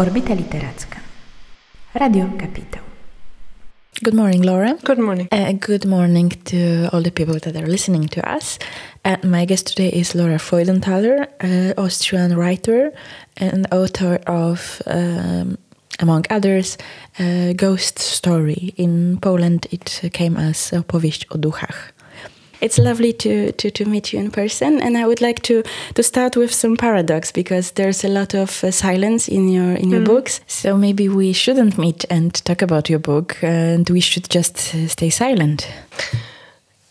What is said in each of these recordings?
Orbita Literacka. Radio Kapitał. Good morning, Laura. Good morning. Uh, good morning to all the people that are listening to us. Uh, my guest today is Laura Freudenthaler, uh, Austrian writer and author of, um, among others, Ghost Story. In Poland, it came as Opowieść o duchach. It's lovely to, to, to meet you in person, and I would like to, to start with some paradox because there's a lot of uh, silence in your in your mm. books. So maybe we shouldn't meet and talk about your book, and we should just uh, stay silent.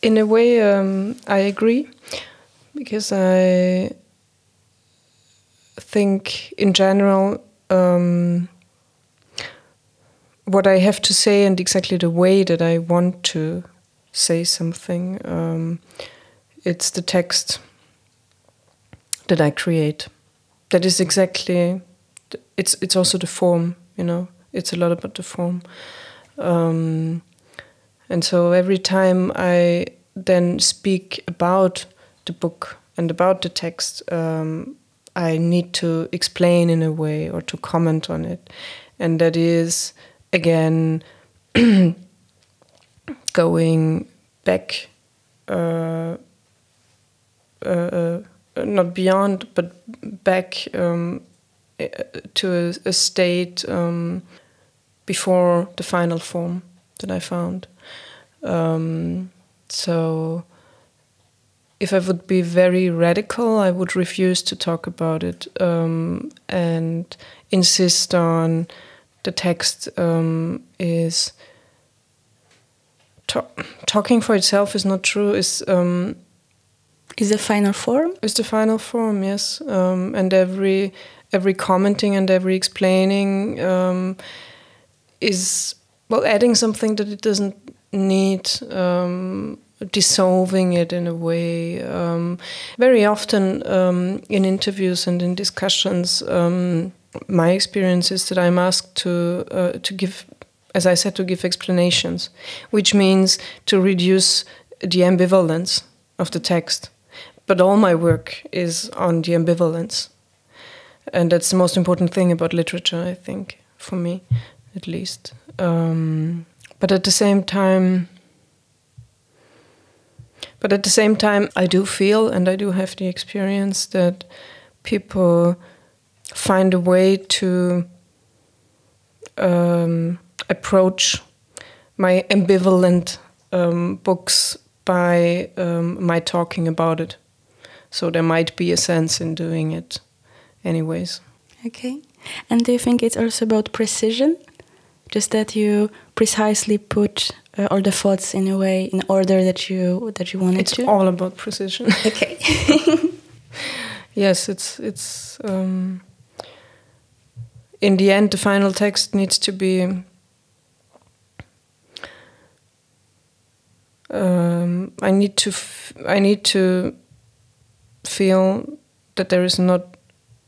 In a way, um, I agree because I think, in general, um, what I have to say and exactly the way that I want to say something. Um, it's the text that I create. That is exactly. It's it's also the form. You know, it's a lot about the form. Um, and so every time I then speak about the book and about the text, um, I need to explain in a way or to comment on it, and that is again. going back, uh, uh, uh, not beyond, but back um, to a, a state um, before the final form that I found. Um, so, if I would be very radical, I would refuse to talk about it um, and insist on the text um, is talking for itself is not true. Is um, is the final form? Is the final form? Yes, um, and every every commenting and every explaining um, is well adding something that it doesn't need. Um, dissolving it in a way. Um, very often um, in interviews and in discussions, my experience is that I'm asked to uh, to give as I said, to give explanations, which means to reduce the ambivalence of the text. But all my work is on the ambivalence. And that's the most important thing about literature, I think, for me at least. Um, but at the same time, but at the same time, I do feel and I do have the experience that people find a way to um, approach my ambivalent um, books by um, my talking about it. So there might be a sense in doing it, anyways. Okay. And do you think it's also about precision? Just that you precisely put uh, all the thoughts in a way in order that you that you wanted it's to. It's all about precision. Okay. yes, it's it's. Um, in the end, the final text needs to be um, I need to I need to feel that there is not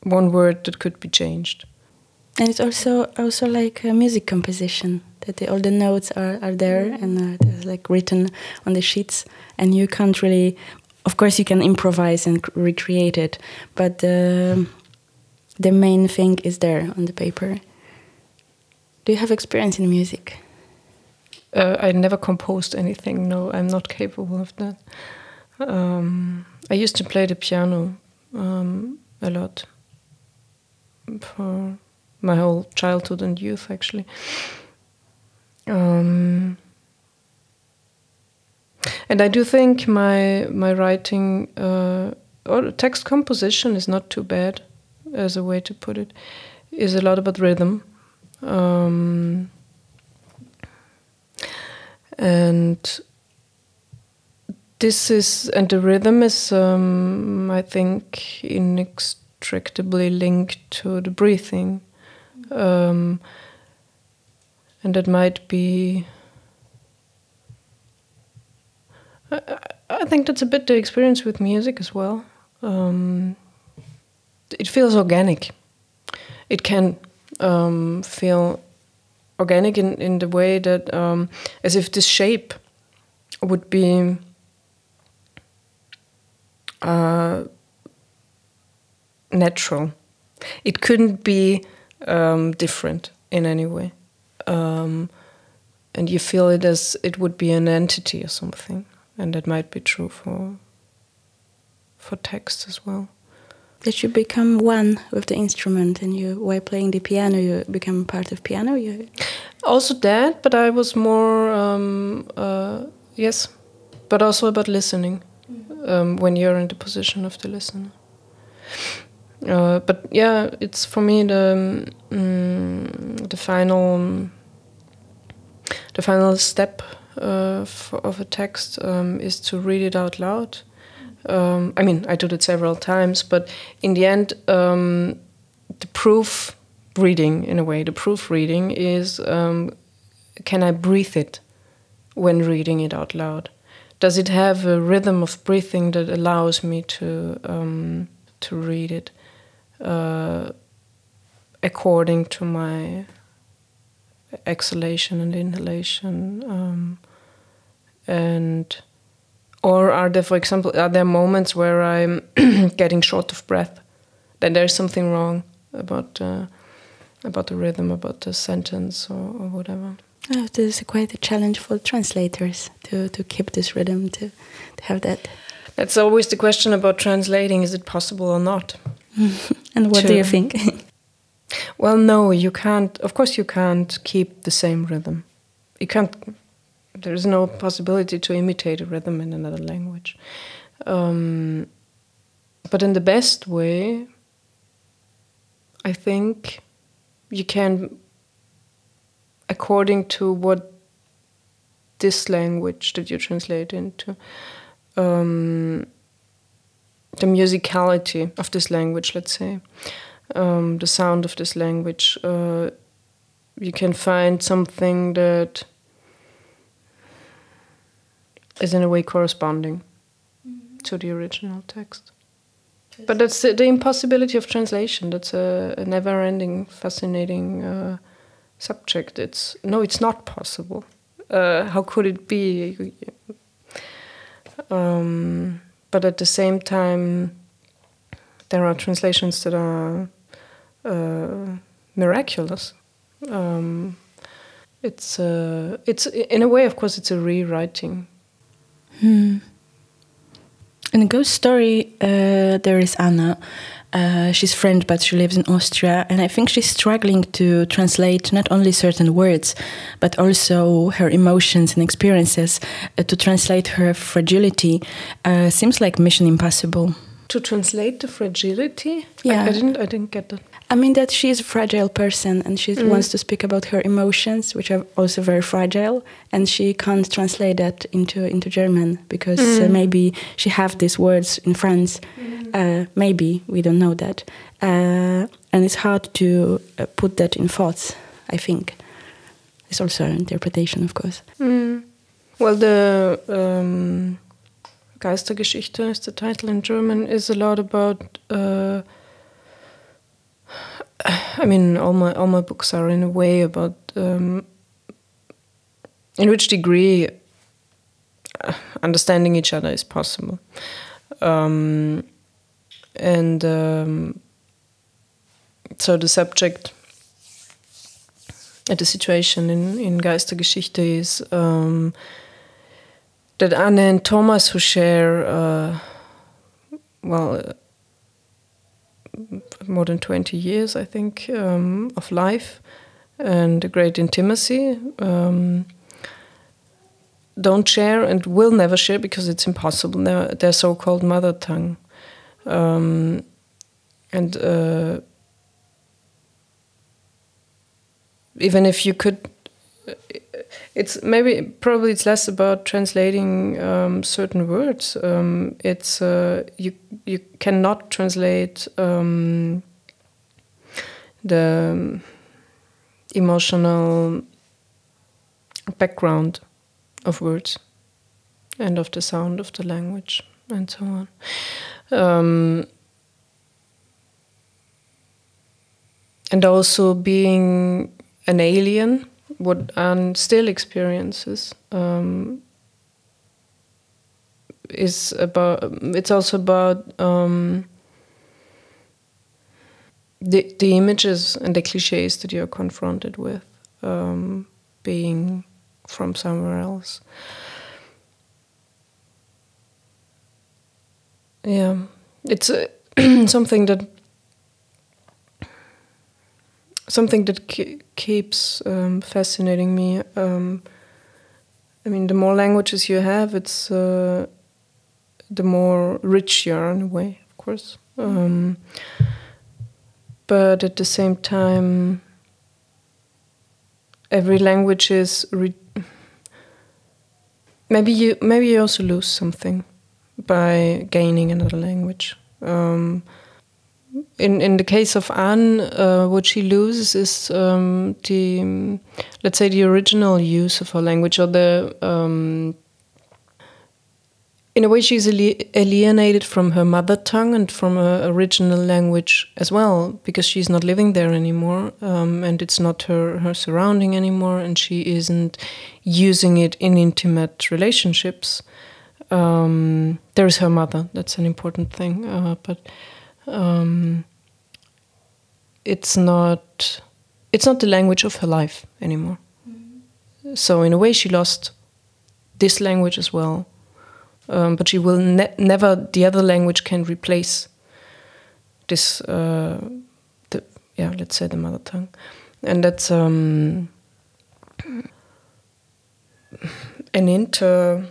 one word that could be changed. And it's also also like a music composition that the, all the notes are, are there and uh, like written on the sheets, and you can't really. Of course, you can improvise and recreate it, but the the main thing is there on the paper. Do you have experience in music? Uh, I never composed anything. No, I'm not capable of that. Um, I used to play the piano um, a lot for my whole childhood and youth, actually. Um, and I do think my my writing uh, or text composition is not too bad, as a way to put it. Is a lot about rhythm. Um, and this is and the rhythm is um, i think inextricably linked to the breathing. Um, and it might be I, I, think that's a bit the experience with music as well. Um, it feels organic. It can um, feel organic in, in the way that um, as if this shape would be uh, natural. It couldn't be um, different in any way. Um, and you feel it as it would be an entity or something. And that might be true for for text as well. That you become one with the instrument, and you, while playing the piano, you become part of piano. You also that, but I was more um, uh, yes, but also about listening um, when you're in the position of the listener. Uh, but yeah, it's for me the um, the final the final step uh, of a text um, is to read it out loud. Um, I mean, I did it several times, but in the end, um, the proof reading, in a way, the proof reading is um, can I breathe it when reading it out loud? Does it have a rhythm of breathing that allows me to um, to read it uh, according to my exhalation and inhalation? Um, and or are there, for example, are there moments where I'm getting short of breath? Then there's something wrong about uh, about the rhythm, about the sentence, or, or whatever. Oh, this is quite a challenge for translators to, to keep this rhythm, to, to have that. That's always the question about translating is it possible or not? and what to, do you think? well, no, you can't. Of course, you can't keep the same rhythm. You can't there is no possibility to imitate a rhythm in another language. Um, but in the best way, I think you can, according to what this language that you translate into, um, the musicality of this language, let's say, um, the sound of this language, uh, you can find something that is in a way corresponding mm-hmm. to the original text. But that's the, the, impossibility of translation. That's a, a never-ending, fascinating uh, subject. It's no, it's not possible. Uh, how could it be? Um, but at the same time, there are translations that are uh, miraculous. Um, it's uh, it's in a way, of course, it's a rewriting Hmm. In a ghost story, uh, there is Anna. Uh, she's French, but she lives in Austria, and I think she's struggling to translate not only certain words, but also her emotions and experiences. Uh, to translate her fragility uh, seems like mission impossible. To translate the fragility? Yeah, I, I didn't. I didn't get that. I mean that she's a fragile person and she mm. wants to speak about her emotions, which are also very fragile, and she can't translate that into into German because mm. uh, maybe she have these words in France. Mm. Uh, maybe we don't know that, uh, and it's hard to uh, put that in thoughts. I think it's also an interpretation, of course. Well, the um, Geistergeschichte is the title in German. Is a lot about uh, I mean, all my all my books are in a way about um, in which degree uh, understanding each other is possible, um, and um, so the subject the situation in in Geistergeschichte is um, that Anne and Thomas who share uh, well more than 20 years, I think, um, of life and a great intimacy. Um, don't share and will never share because it's impossible. Their so-called mother tongue, um, and uh, even if you could it's maybe probably it's less about translating um, certain words. Um, it's uh, you you cannot translate um, the emotional background of words and of the sound of the language and so on. Um, and also being an alien what Anne still experiences um, is about. It's also about um, the the images and the cliches that you're confronted with um, being from somewhere else. Yeah, it's uh, something that something that keeps um, fascinating me. Um, I mean, the more languages you have, it's uh, the more rich you are in a way, of course. Um, but at the same time, every language is maybe you maybe you also lose something by gaining another language. In in the case of Anne, uh, what she loses is um, the let's say the original use of her language or the um, in a way she's alienated from her mother tongue and from her original language as well because she's not living there anymore um, and it's not her her surrounding anymore and she isn't using it in intimate relationships. Um, there's her mother. That's an important thing uh, but um, it's not it's not the language of her life anymore. Mm-hmm. so in a way she lost this language as well. Um, but she will ne never the other language can replace this uh, the yeah let's say the mother tongue. And that's um, an inter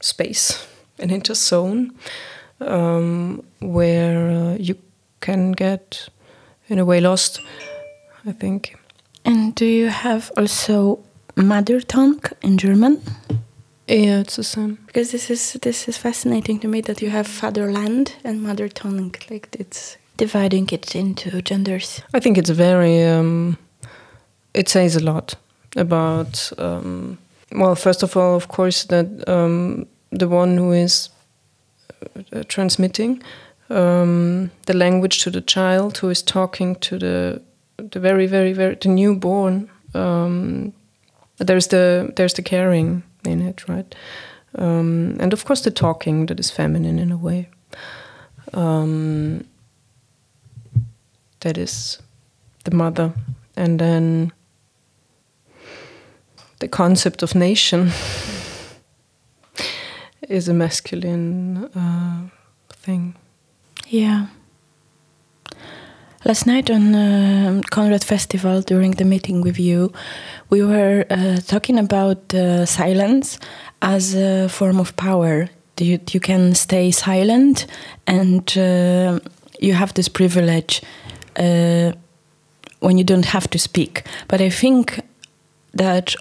space an inter zone um, where uh, you can get in a way lost I think and do you have also mother tongue in German yeah, it's the same. Because this is this is fascinating to me that you have fatherland and mother tongue. Like it's dividing it into genders. I think it's very. Um, it says a lot about. Um, well, first of all, of course, that um, the one who is transmitting um, the language to the child, who is talking to the the very, very, very the newborn. Um, there's the there's the caring in it, right? Um, and of course, the talking that is feminine in a way. Um, that is the mother. And then the concept of nation is a masculine uh, thing. Yeah. Last night on uh, Conrad Festival, during the meeting with you, we were uh, talking about uh, silence as a form of power. You, you can stay silent, and uh, you have this privilege uh, when you don't have to speak. But I think that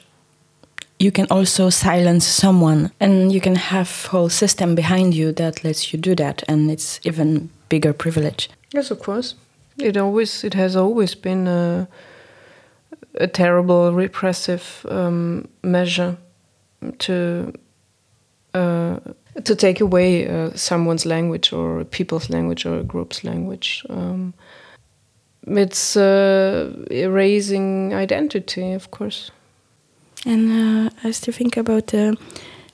you can also silence someone, and you can have whole system behind you that lets you do that, and it's even bigger privilege. Yes, of course. It always it has always been a, a terrible repressive um, measure to uh, to take away uh, someone's language or people's language or a group's language. Um, it's uh, erasing identity, of course. And uh, I still think about uh,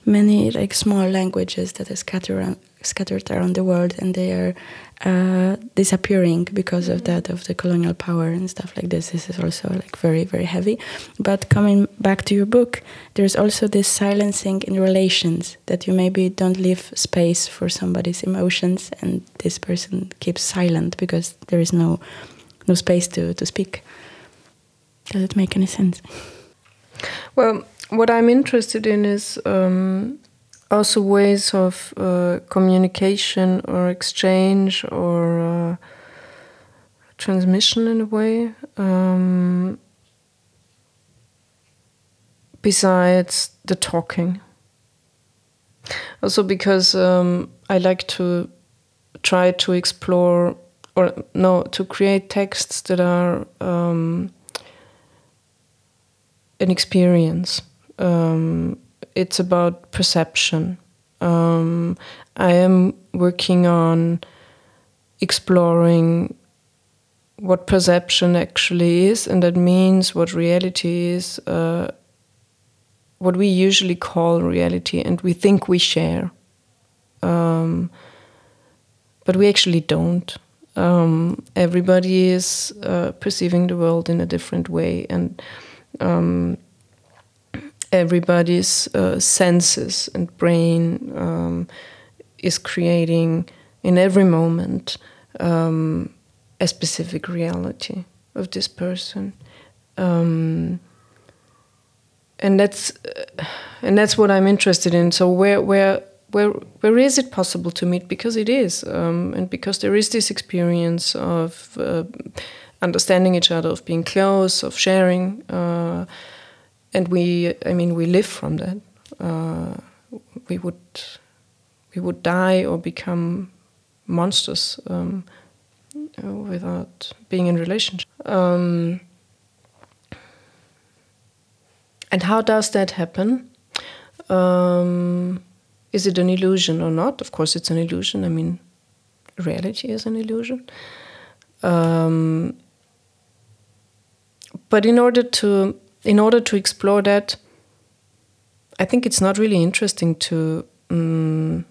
many like small languages that are scattered scattered around the world, and they are uh, disappearing because of that of the colonial power and stuff like this. This is also like very very heavy. But coming back to your book, there's also this silencing in relations that you maybe don't leave space for somebody's emotions, and this person keeps silent because there is no no space to to speak. Does it make any sense? Well, what I'm interested in is um, also ways of uh, communication or exchange or uh, transmission in a way. Um, besides the talking. Also, because um, I like to try to explore or no, to create texts that are um, an experience. Um, it's about perception. Um, I am working on exploring what perception actually is, and that means what reality is, uh, what we usually call reality, and we think we share. Um, but we actually don't. Um, everybody is uh, perceiving the world in a different way, and um, everybody's uh, senses and brain um, is creating in every moment um, a specific reality of this person. Um, and that's uh, and that's what I'm interested in. So where where where where is it possible to meet? Because it is, um, and because there is this experience of uh, understanding each other, of being close, of sharing, uh, and we, I mean, we live from that. Uh, we would we would die or become monsters um, without being in relationship. Um, and how does that happen? Um, is it an illusion or not? Of course, it's an illusion. I mean, reality is an illusion. Um, but in order to in order to explore that, I think it's not really interesting to. Um,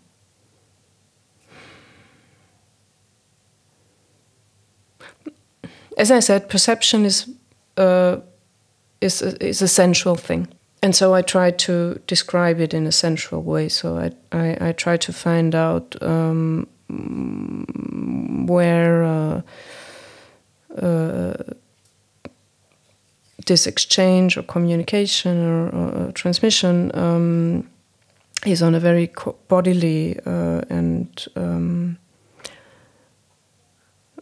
as I said, perception is uh, is is a sensual thing, and so I try to describe it in a sensual way. So I I, I try to find out um, where. Uh, uh, this exchange or communication or, or transmission um, is on a very bodily uh, and um,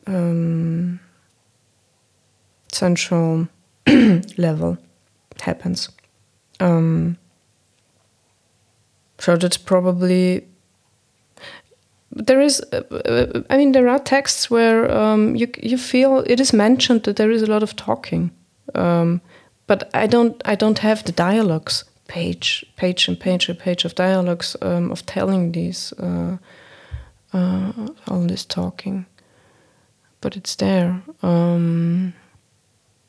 um, central level happens. Um, so that's probably there is uh, uh, i mean there are texts where um, you you feel it is mentioned that there is a lot of talking um, but I don't I don't have the dialogues page page and page and page of dialogues um, of telling these uh, uh, all this talking, but it's there. Um,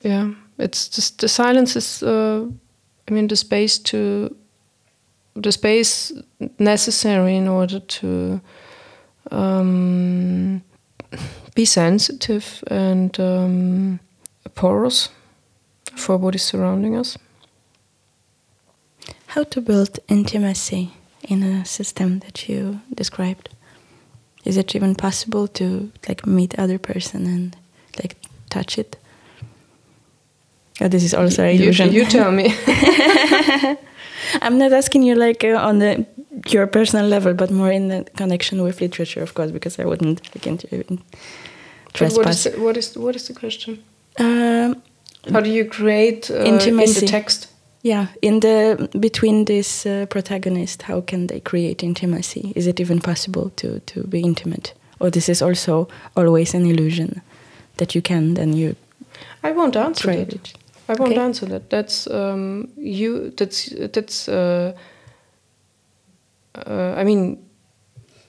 yeah, it's just the silence is. Uh, I mean, the space to the space necessary in order to um, be sensitive and um, porous for what is surrounding us. How to build intimacy in a system that you described? Is it even possible to like meet other person and like touch it? Oh, this is also an illusion. You, you tell me. I'm not asking you like uh, on the your personal level, but more in the connection with literature, of course, because I wouldn't like into trespass. What is, the, what is what is the question? Um, how do you create uh, intimacy in the text? Yeah, in the between this uh, protagonist, how can they create intimacy? Is it even possible to to be intimate, or this is also always an illusion that you can then you? I won't answer that. It. I won't okay. answer that. That's um, you. That's that's. Uh, uh, I mean,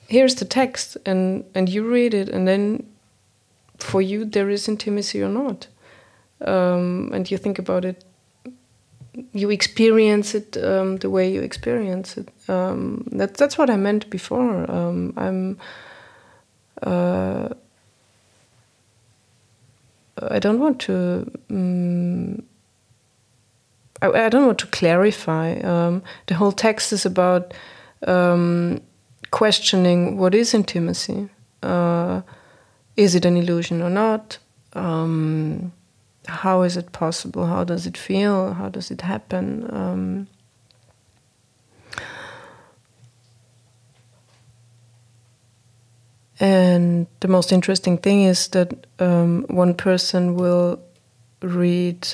here's the text, and and you read it, and then for you there is intimacy or not um, and you think about it you experience it um, the way you experience it. Um, that, that's what I meant before. Um, I'm. Uh, I don't want to. Um, I, I, don't want to clarify. Um, the whole text is about um, questioning what is intimacy. Uh, is it an illusion or not? Um, how is it possible? How does it feel? How does it happen? Um, and the most interesting thing is that um, one person will read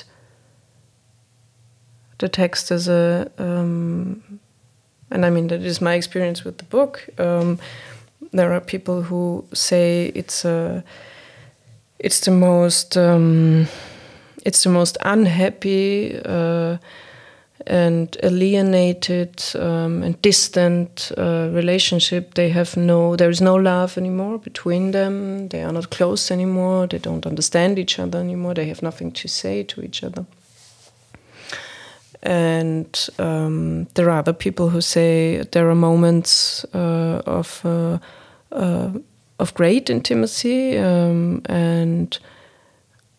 the text as a, um, and I mean that is my experience with the book. Um, there are people who say it's a, it's the most um, it's the most unhappy uh, and alienated um, and distant uh, relationship. They have no, there is no love anymore between them. They are not close anymore. They don't understand each other anymore. They have nothing to say to each other. And um, there are other people who say there are moments uh, of uh, uh, of great intimacy um, and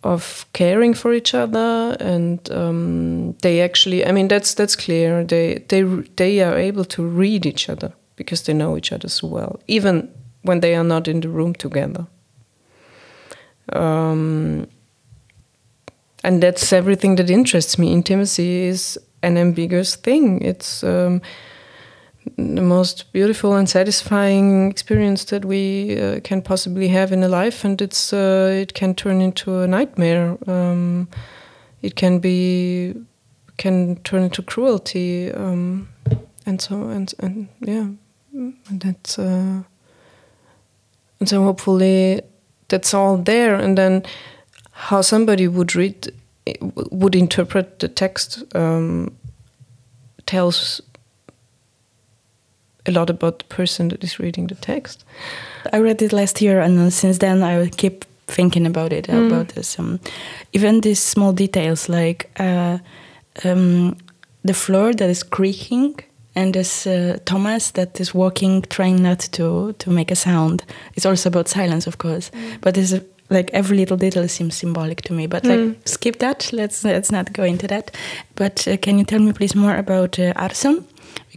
of caring for each other and um, they actually i mean that's that's clear. They they they are able to read each other because they know each other so well even when they are not in the room together. Um, and that's everything that interests me. Intimacy is an ambiguous thing. It's um, the most beautiful and satisfying experience that we uh, can possibly have in a life, and it's uh, it can turn into a nightmare. Um, it can be can turn into cruelty, um, and so and and yeah, and that's uh, and so hopefully that's all there, and then how somebody would read would interpret the text um, tells a lot about the person that is reading the text. I read it last year, and since then I keep thinking about it mm. about this. Um, even these small details, like uh, um, the floor that is creaking, and this uh, Thomas that is walking, trying not to to make a sound. It's also about silence, of course, mm. but there's like every little detail seems symbolic to me. But like mm. skip that. Let's let's not go into that. But uh, can you tell me please more about uh, Arson?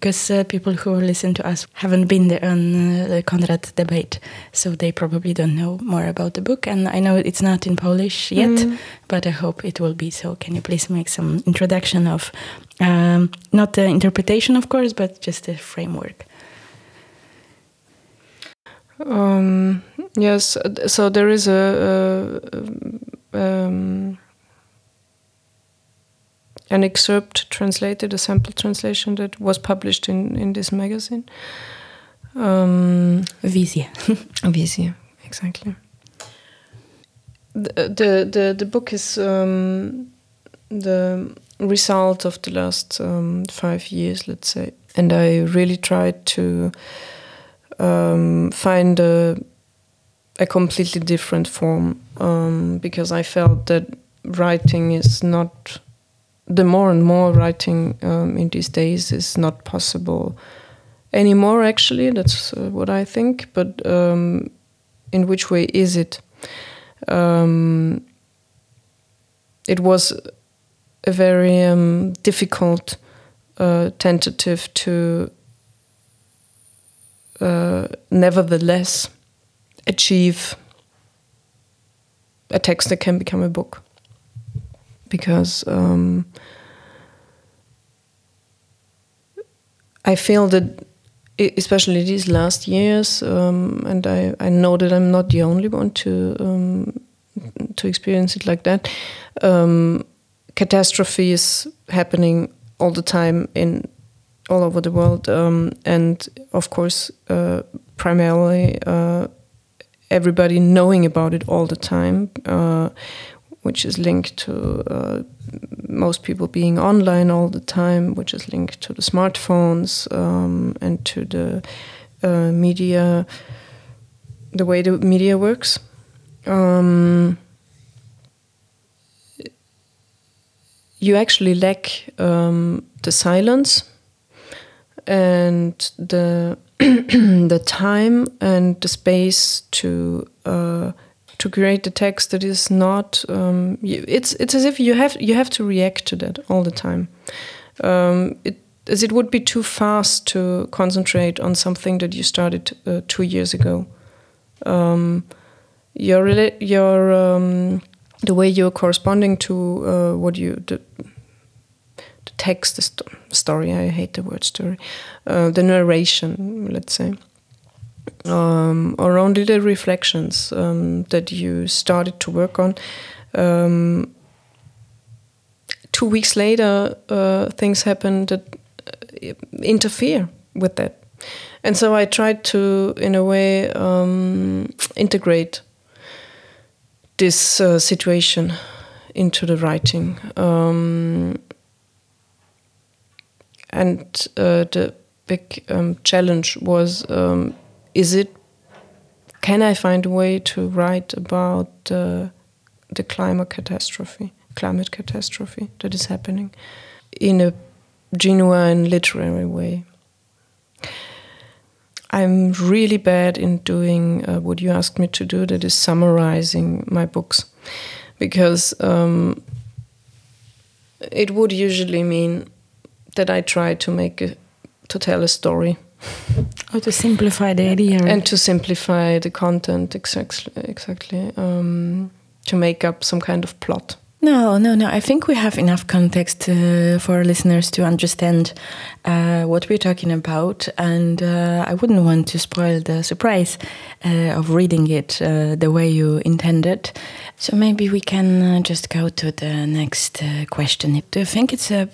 Because uh, people who listen to us haven't been there on uh, the Conrad debate, so they probably don't know more about the book. And I know it's not in Polish yet, mm. but I hope it will be. So, can you please make some introduction of um, not the interpretation, of course, but just the framework? Um, yes, so there is a. a um, an excerpt translated, a sample translation that was published in, in this magazine. Um, Wizje. Wizje, exactly. The, the, the, the book is um, the result of the last um, five years, let's say. And I really tried to um, find a, a completely different form um, because I felt that writing is not the more and more writing um, in these days is not possible anymore. Actually, that's uh, what I think. But um, in which way is it? Um, it was a very um, difficult uh, tentative to uh, nevertheless achieve a text that can become a book because um, I feel that, especially these last years, um, and I, I know that I'm not the only one to um, to experience it like that. Um, catastrophe is happening all the time in all over the world, um, and of course, uh, primarily. Uh, everybody knowing about it all the time, uh, which is linked to uh, most people being online all the time, which is linked to the smartphones um, and to the uh, media, the way the media works. Um, you actually lack um, the silence and the the time and the space to uh, to create the text that is not um, it's it's as if you have you have to react to that all the time. Um, it, as it would be too fast to concentrate on something that you started uh, two years ago. Um, your your um, the way you're corresponding to uh, what you the, the text the st story I hate the word story uh, the narration let's say um, only the reflections um, that you started to work on. Um, two weeks later, uh, things happen that uh, interfere with that. And so I tried to, in a way, um, integrate this uh, situation into the writing. Um, and uh, the big um, challenge was is it can I find a way to write about uh, the climate catastrophe, climate catastrophe that is happening in a genuine literary way? I'm really bad in doing uh, what you asked me to do, that is summarizing my books, because um, it would usually mean that I try to make a, to tell a story. Or to simplify the idea. And to simplify the content, exactly. exactly um, to make up some kind of plot. No, no, no. I think we have enough context uh, for listeners to understand uh, what we're talking about, and uh, I wouldn't want to spoil the surprise uh, of reading it uh, the way you intended. So maybe we can uh, just go to the next question. Do you think it's a,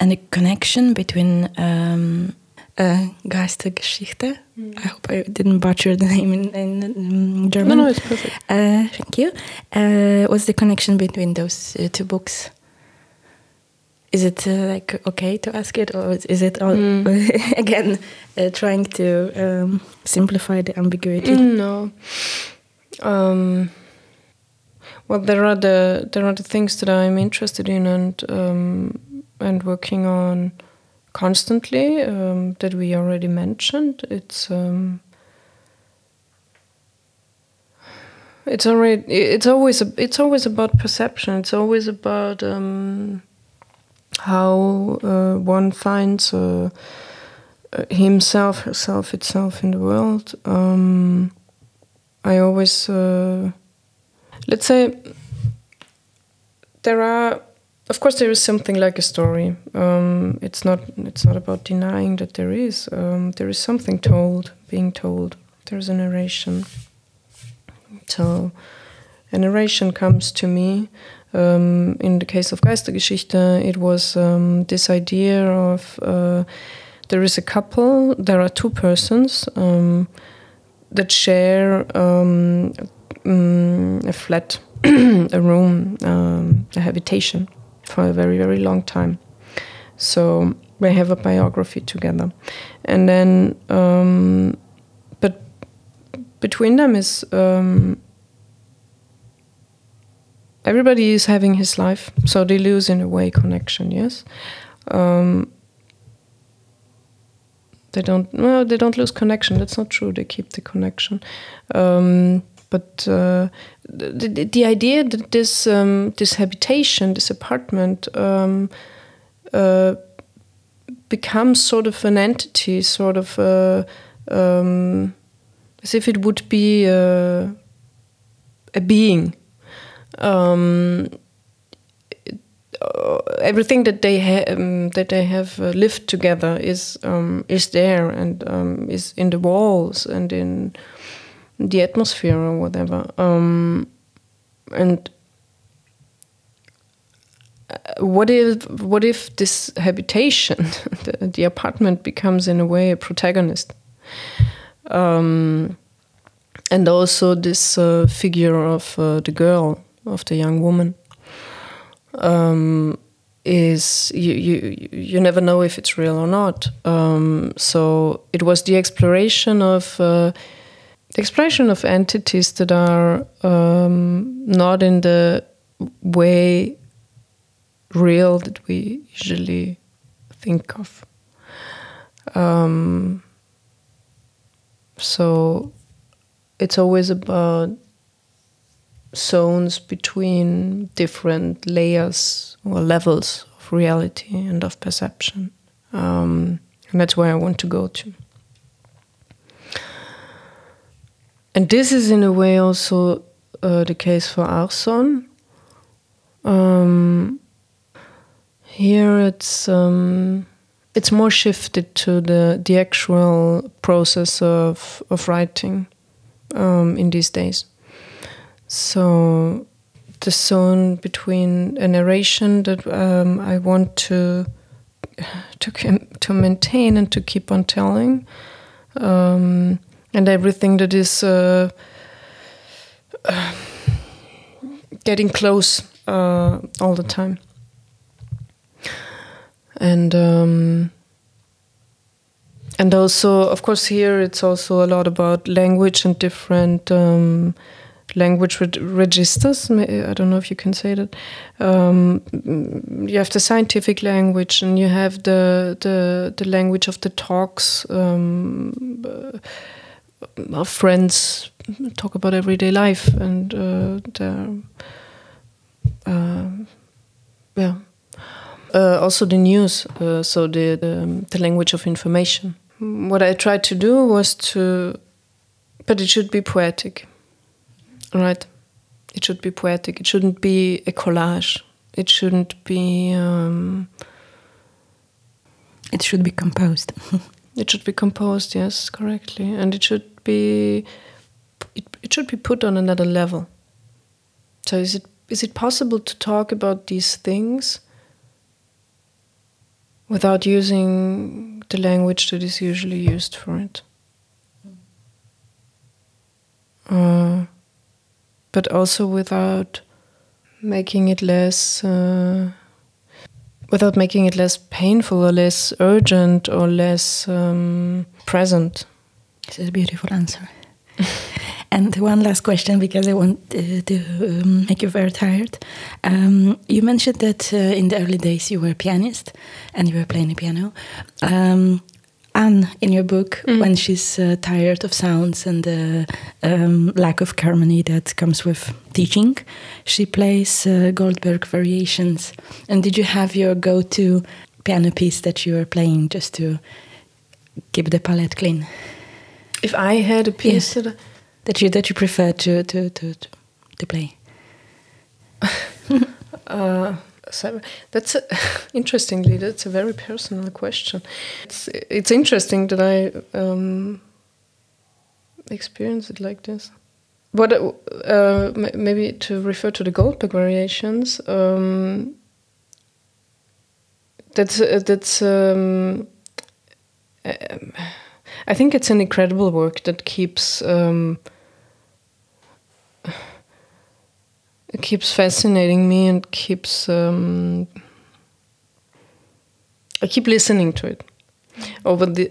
a connection between um, uh, Geistergeschichte. Mm. I hope I didn't butcher the name in, in, in German. No, no, it's perfect. Uh, thank you. Uh, what's the connection between those uh, two books? Is it uh, like okay to ask it, or is it all, mm. again uh, trying to um, simplify the ambiguity? Mm, no. Um, well, there are the there are the things that I'm interested in and um, and working on constantly um, that we already mentioned. It's um, it's already it's always it's always about perception. It's always about um, how uh, one finds uh, himself, herself, itself in the world. Um, I always uh, let's say there are of course there is something like a story. Um, it's not it's not about denying that there is. Um, there is something told being told. There's a narration. So a narration comes to me. Um, in the case of Geistergeschichte it was um, this idea of uh, there is a couple. There are two persons um, that share um, mm, a flat a room a habitation for a very, very long time. So we have a biography together. And then, um, but between them is um, everybody is having his life, so they lose in a way connection, yes? Um, they don't, well, they don't lose connection, that's not true, they keep the connection. Um, but uh, the, the idea that this um, this habitation, this apartment, um, uh, becomes sort of an entity, sort of uh, um, as if it would be a, a being. Um, uh, everything that they ha- um, that they have uh, lived together is um, is there and is in the walls and in the atmosphere or whatever. Um, and uh, what if what if this habitation, the, the, apartment, becomes in a way a protagonist? Um, and also this uh, figure of uh, the girl, of the young woman, um, is you, you you never know if it's real or not. Um, so it was the exploration of uh, the expression of entities that are um, not in the way real that we usually think of. Um, so it's always about zones between different layers or levels of reality and of perception. Um, and that's where I want to go to. And this is in a way also uh, the case for Arson. Um, here it's um, it's more shifted to the the actual process of of writing um, in these days. So the zone between a narration that um, I want to to to maintain and to keep on telling, um, and everything that is uh, uh, getting close uh, all the time. And um, and also, of course, here it's also a lot about language and different um, language registers. I don't know if you can say that. Um, you have the scientific language, and you have the the, the language of the talks. Um, our friends talk about everyday life, and uh, uh, yeah. Uh, also the news, uh, so the, the the language of information. What I tried to do was to, but it should be poetic Right. It should be poetic. It shouldn't be a collage. It shouldn't be. Um, it should be composed. it should be composed, yes, correctly, and it should be. It, it should be put on another level. So is it is it possible to talk about these things without using the language that is usually used for it? Uh, but also without making it less uh, without making it less painful or less urgent or less um, present. This is a beautiful answer. and one last question because I want uh, to um, make you very tired. Um, you mentioned that uh, in the early days you were a pianist and you were playing the piano. Anne in your book mm. when she's uh, tired of sounds and the um, lack of harmony that comes with teaching. She plays uh, Goldberg variations. And did you have your go to piano piece that you were playing just to keep the palette clean? If I had a piece yes. that, that you that you prefer to to to to, to play. uh, that's a, interestingly that's a very personal question. It's it's interesting that I um, experience it like this. But uh, maybe to refer to the Goldberg variations, um, that's uh, that's. Um, I think it's an incredible work that keeps um, keeps fascinating me and keeps um, I keep listening to it over the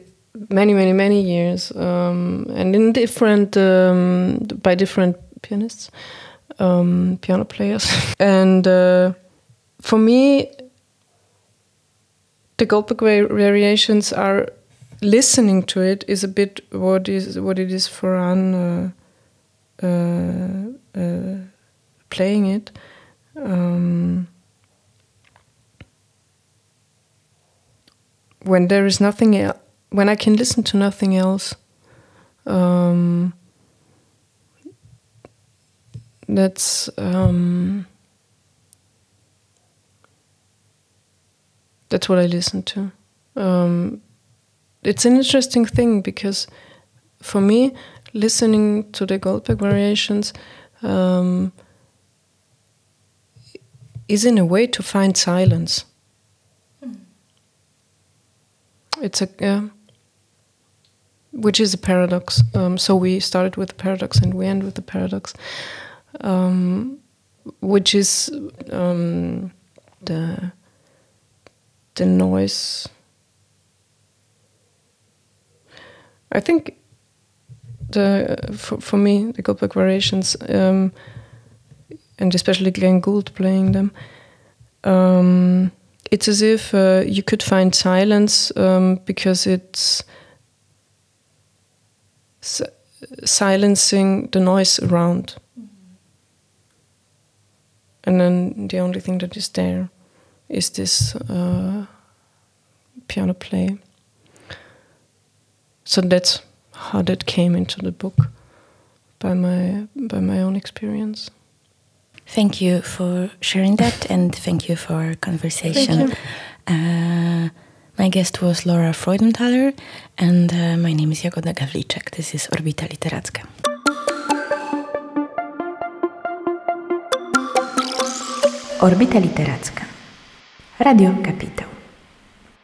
many many many years um, and in different um, by different pianists um, piano players. And uh, for me the Goldberg variations are listening to it is a bit what is what it is for Anne uh, uh, uh playing it. Um, when there is nothing else, when I can listen to nothing else, um, that's um, that's what I listen to. Um, it's an interesting thing because for me, listening to the Goldberg variations, um, is in a way to find silence. Mm. It's a uh, which is a paradox. Um, so we started with the paradox and we end with the paradox, um, which is um, the the noise. I think the for, for me the Goldberg variations um, and especially Glenn Gould playing them. Um, it's as if uh, you could find silence um, because it's silencing the noise around. Mm-hmm. And then the only thing that is there is this uh, piano play. So that's how that came into the book by my by my own experience. Thank you for sharing that and thank you for our conversation. Uh, my guest was Laura Freudenthaler and uh, my name is Jagoda Gawliczek. This is Orbita Literacka. Orbita Literacka. Radio Kapitał.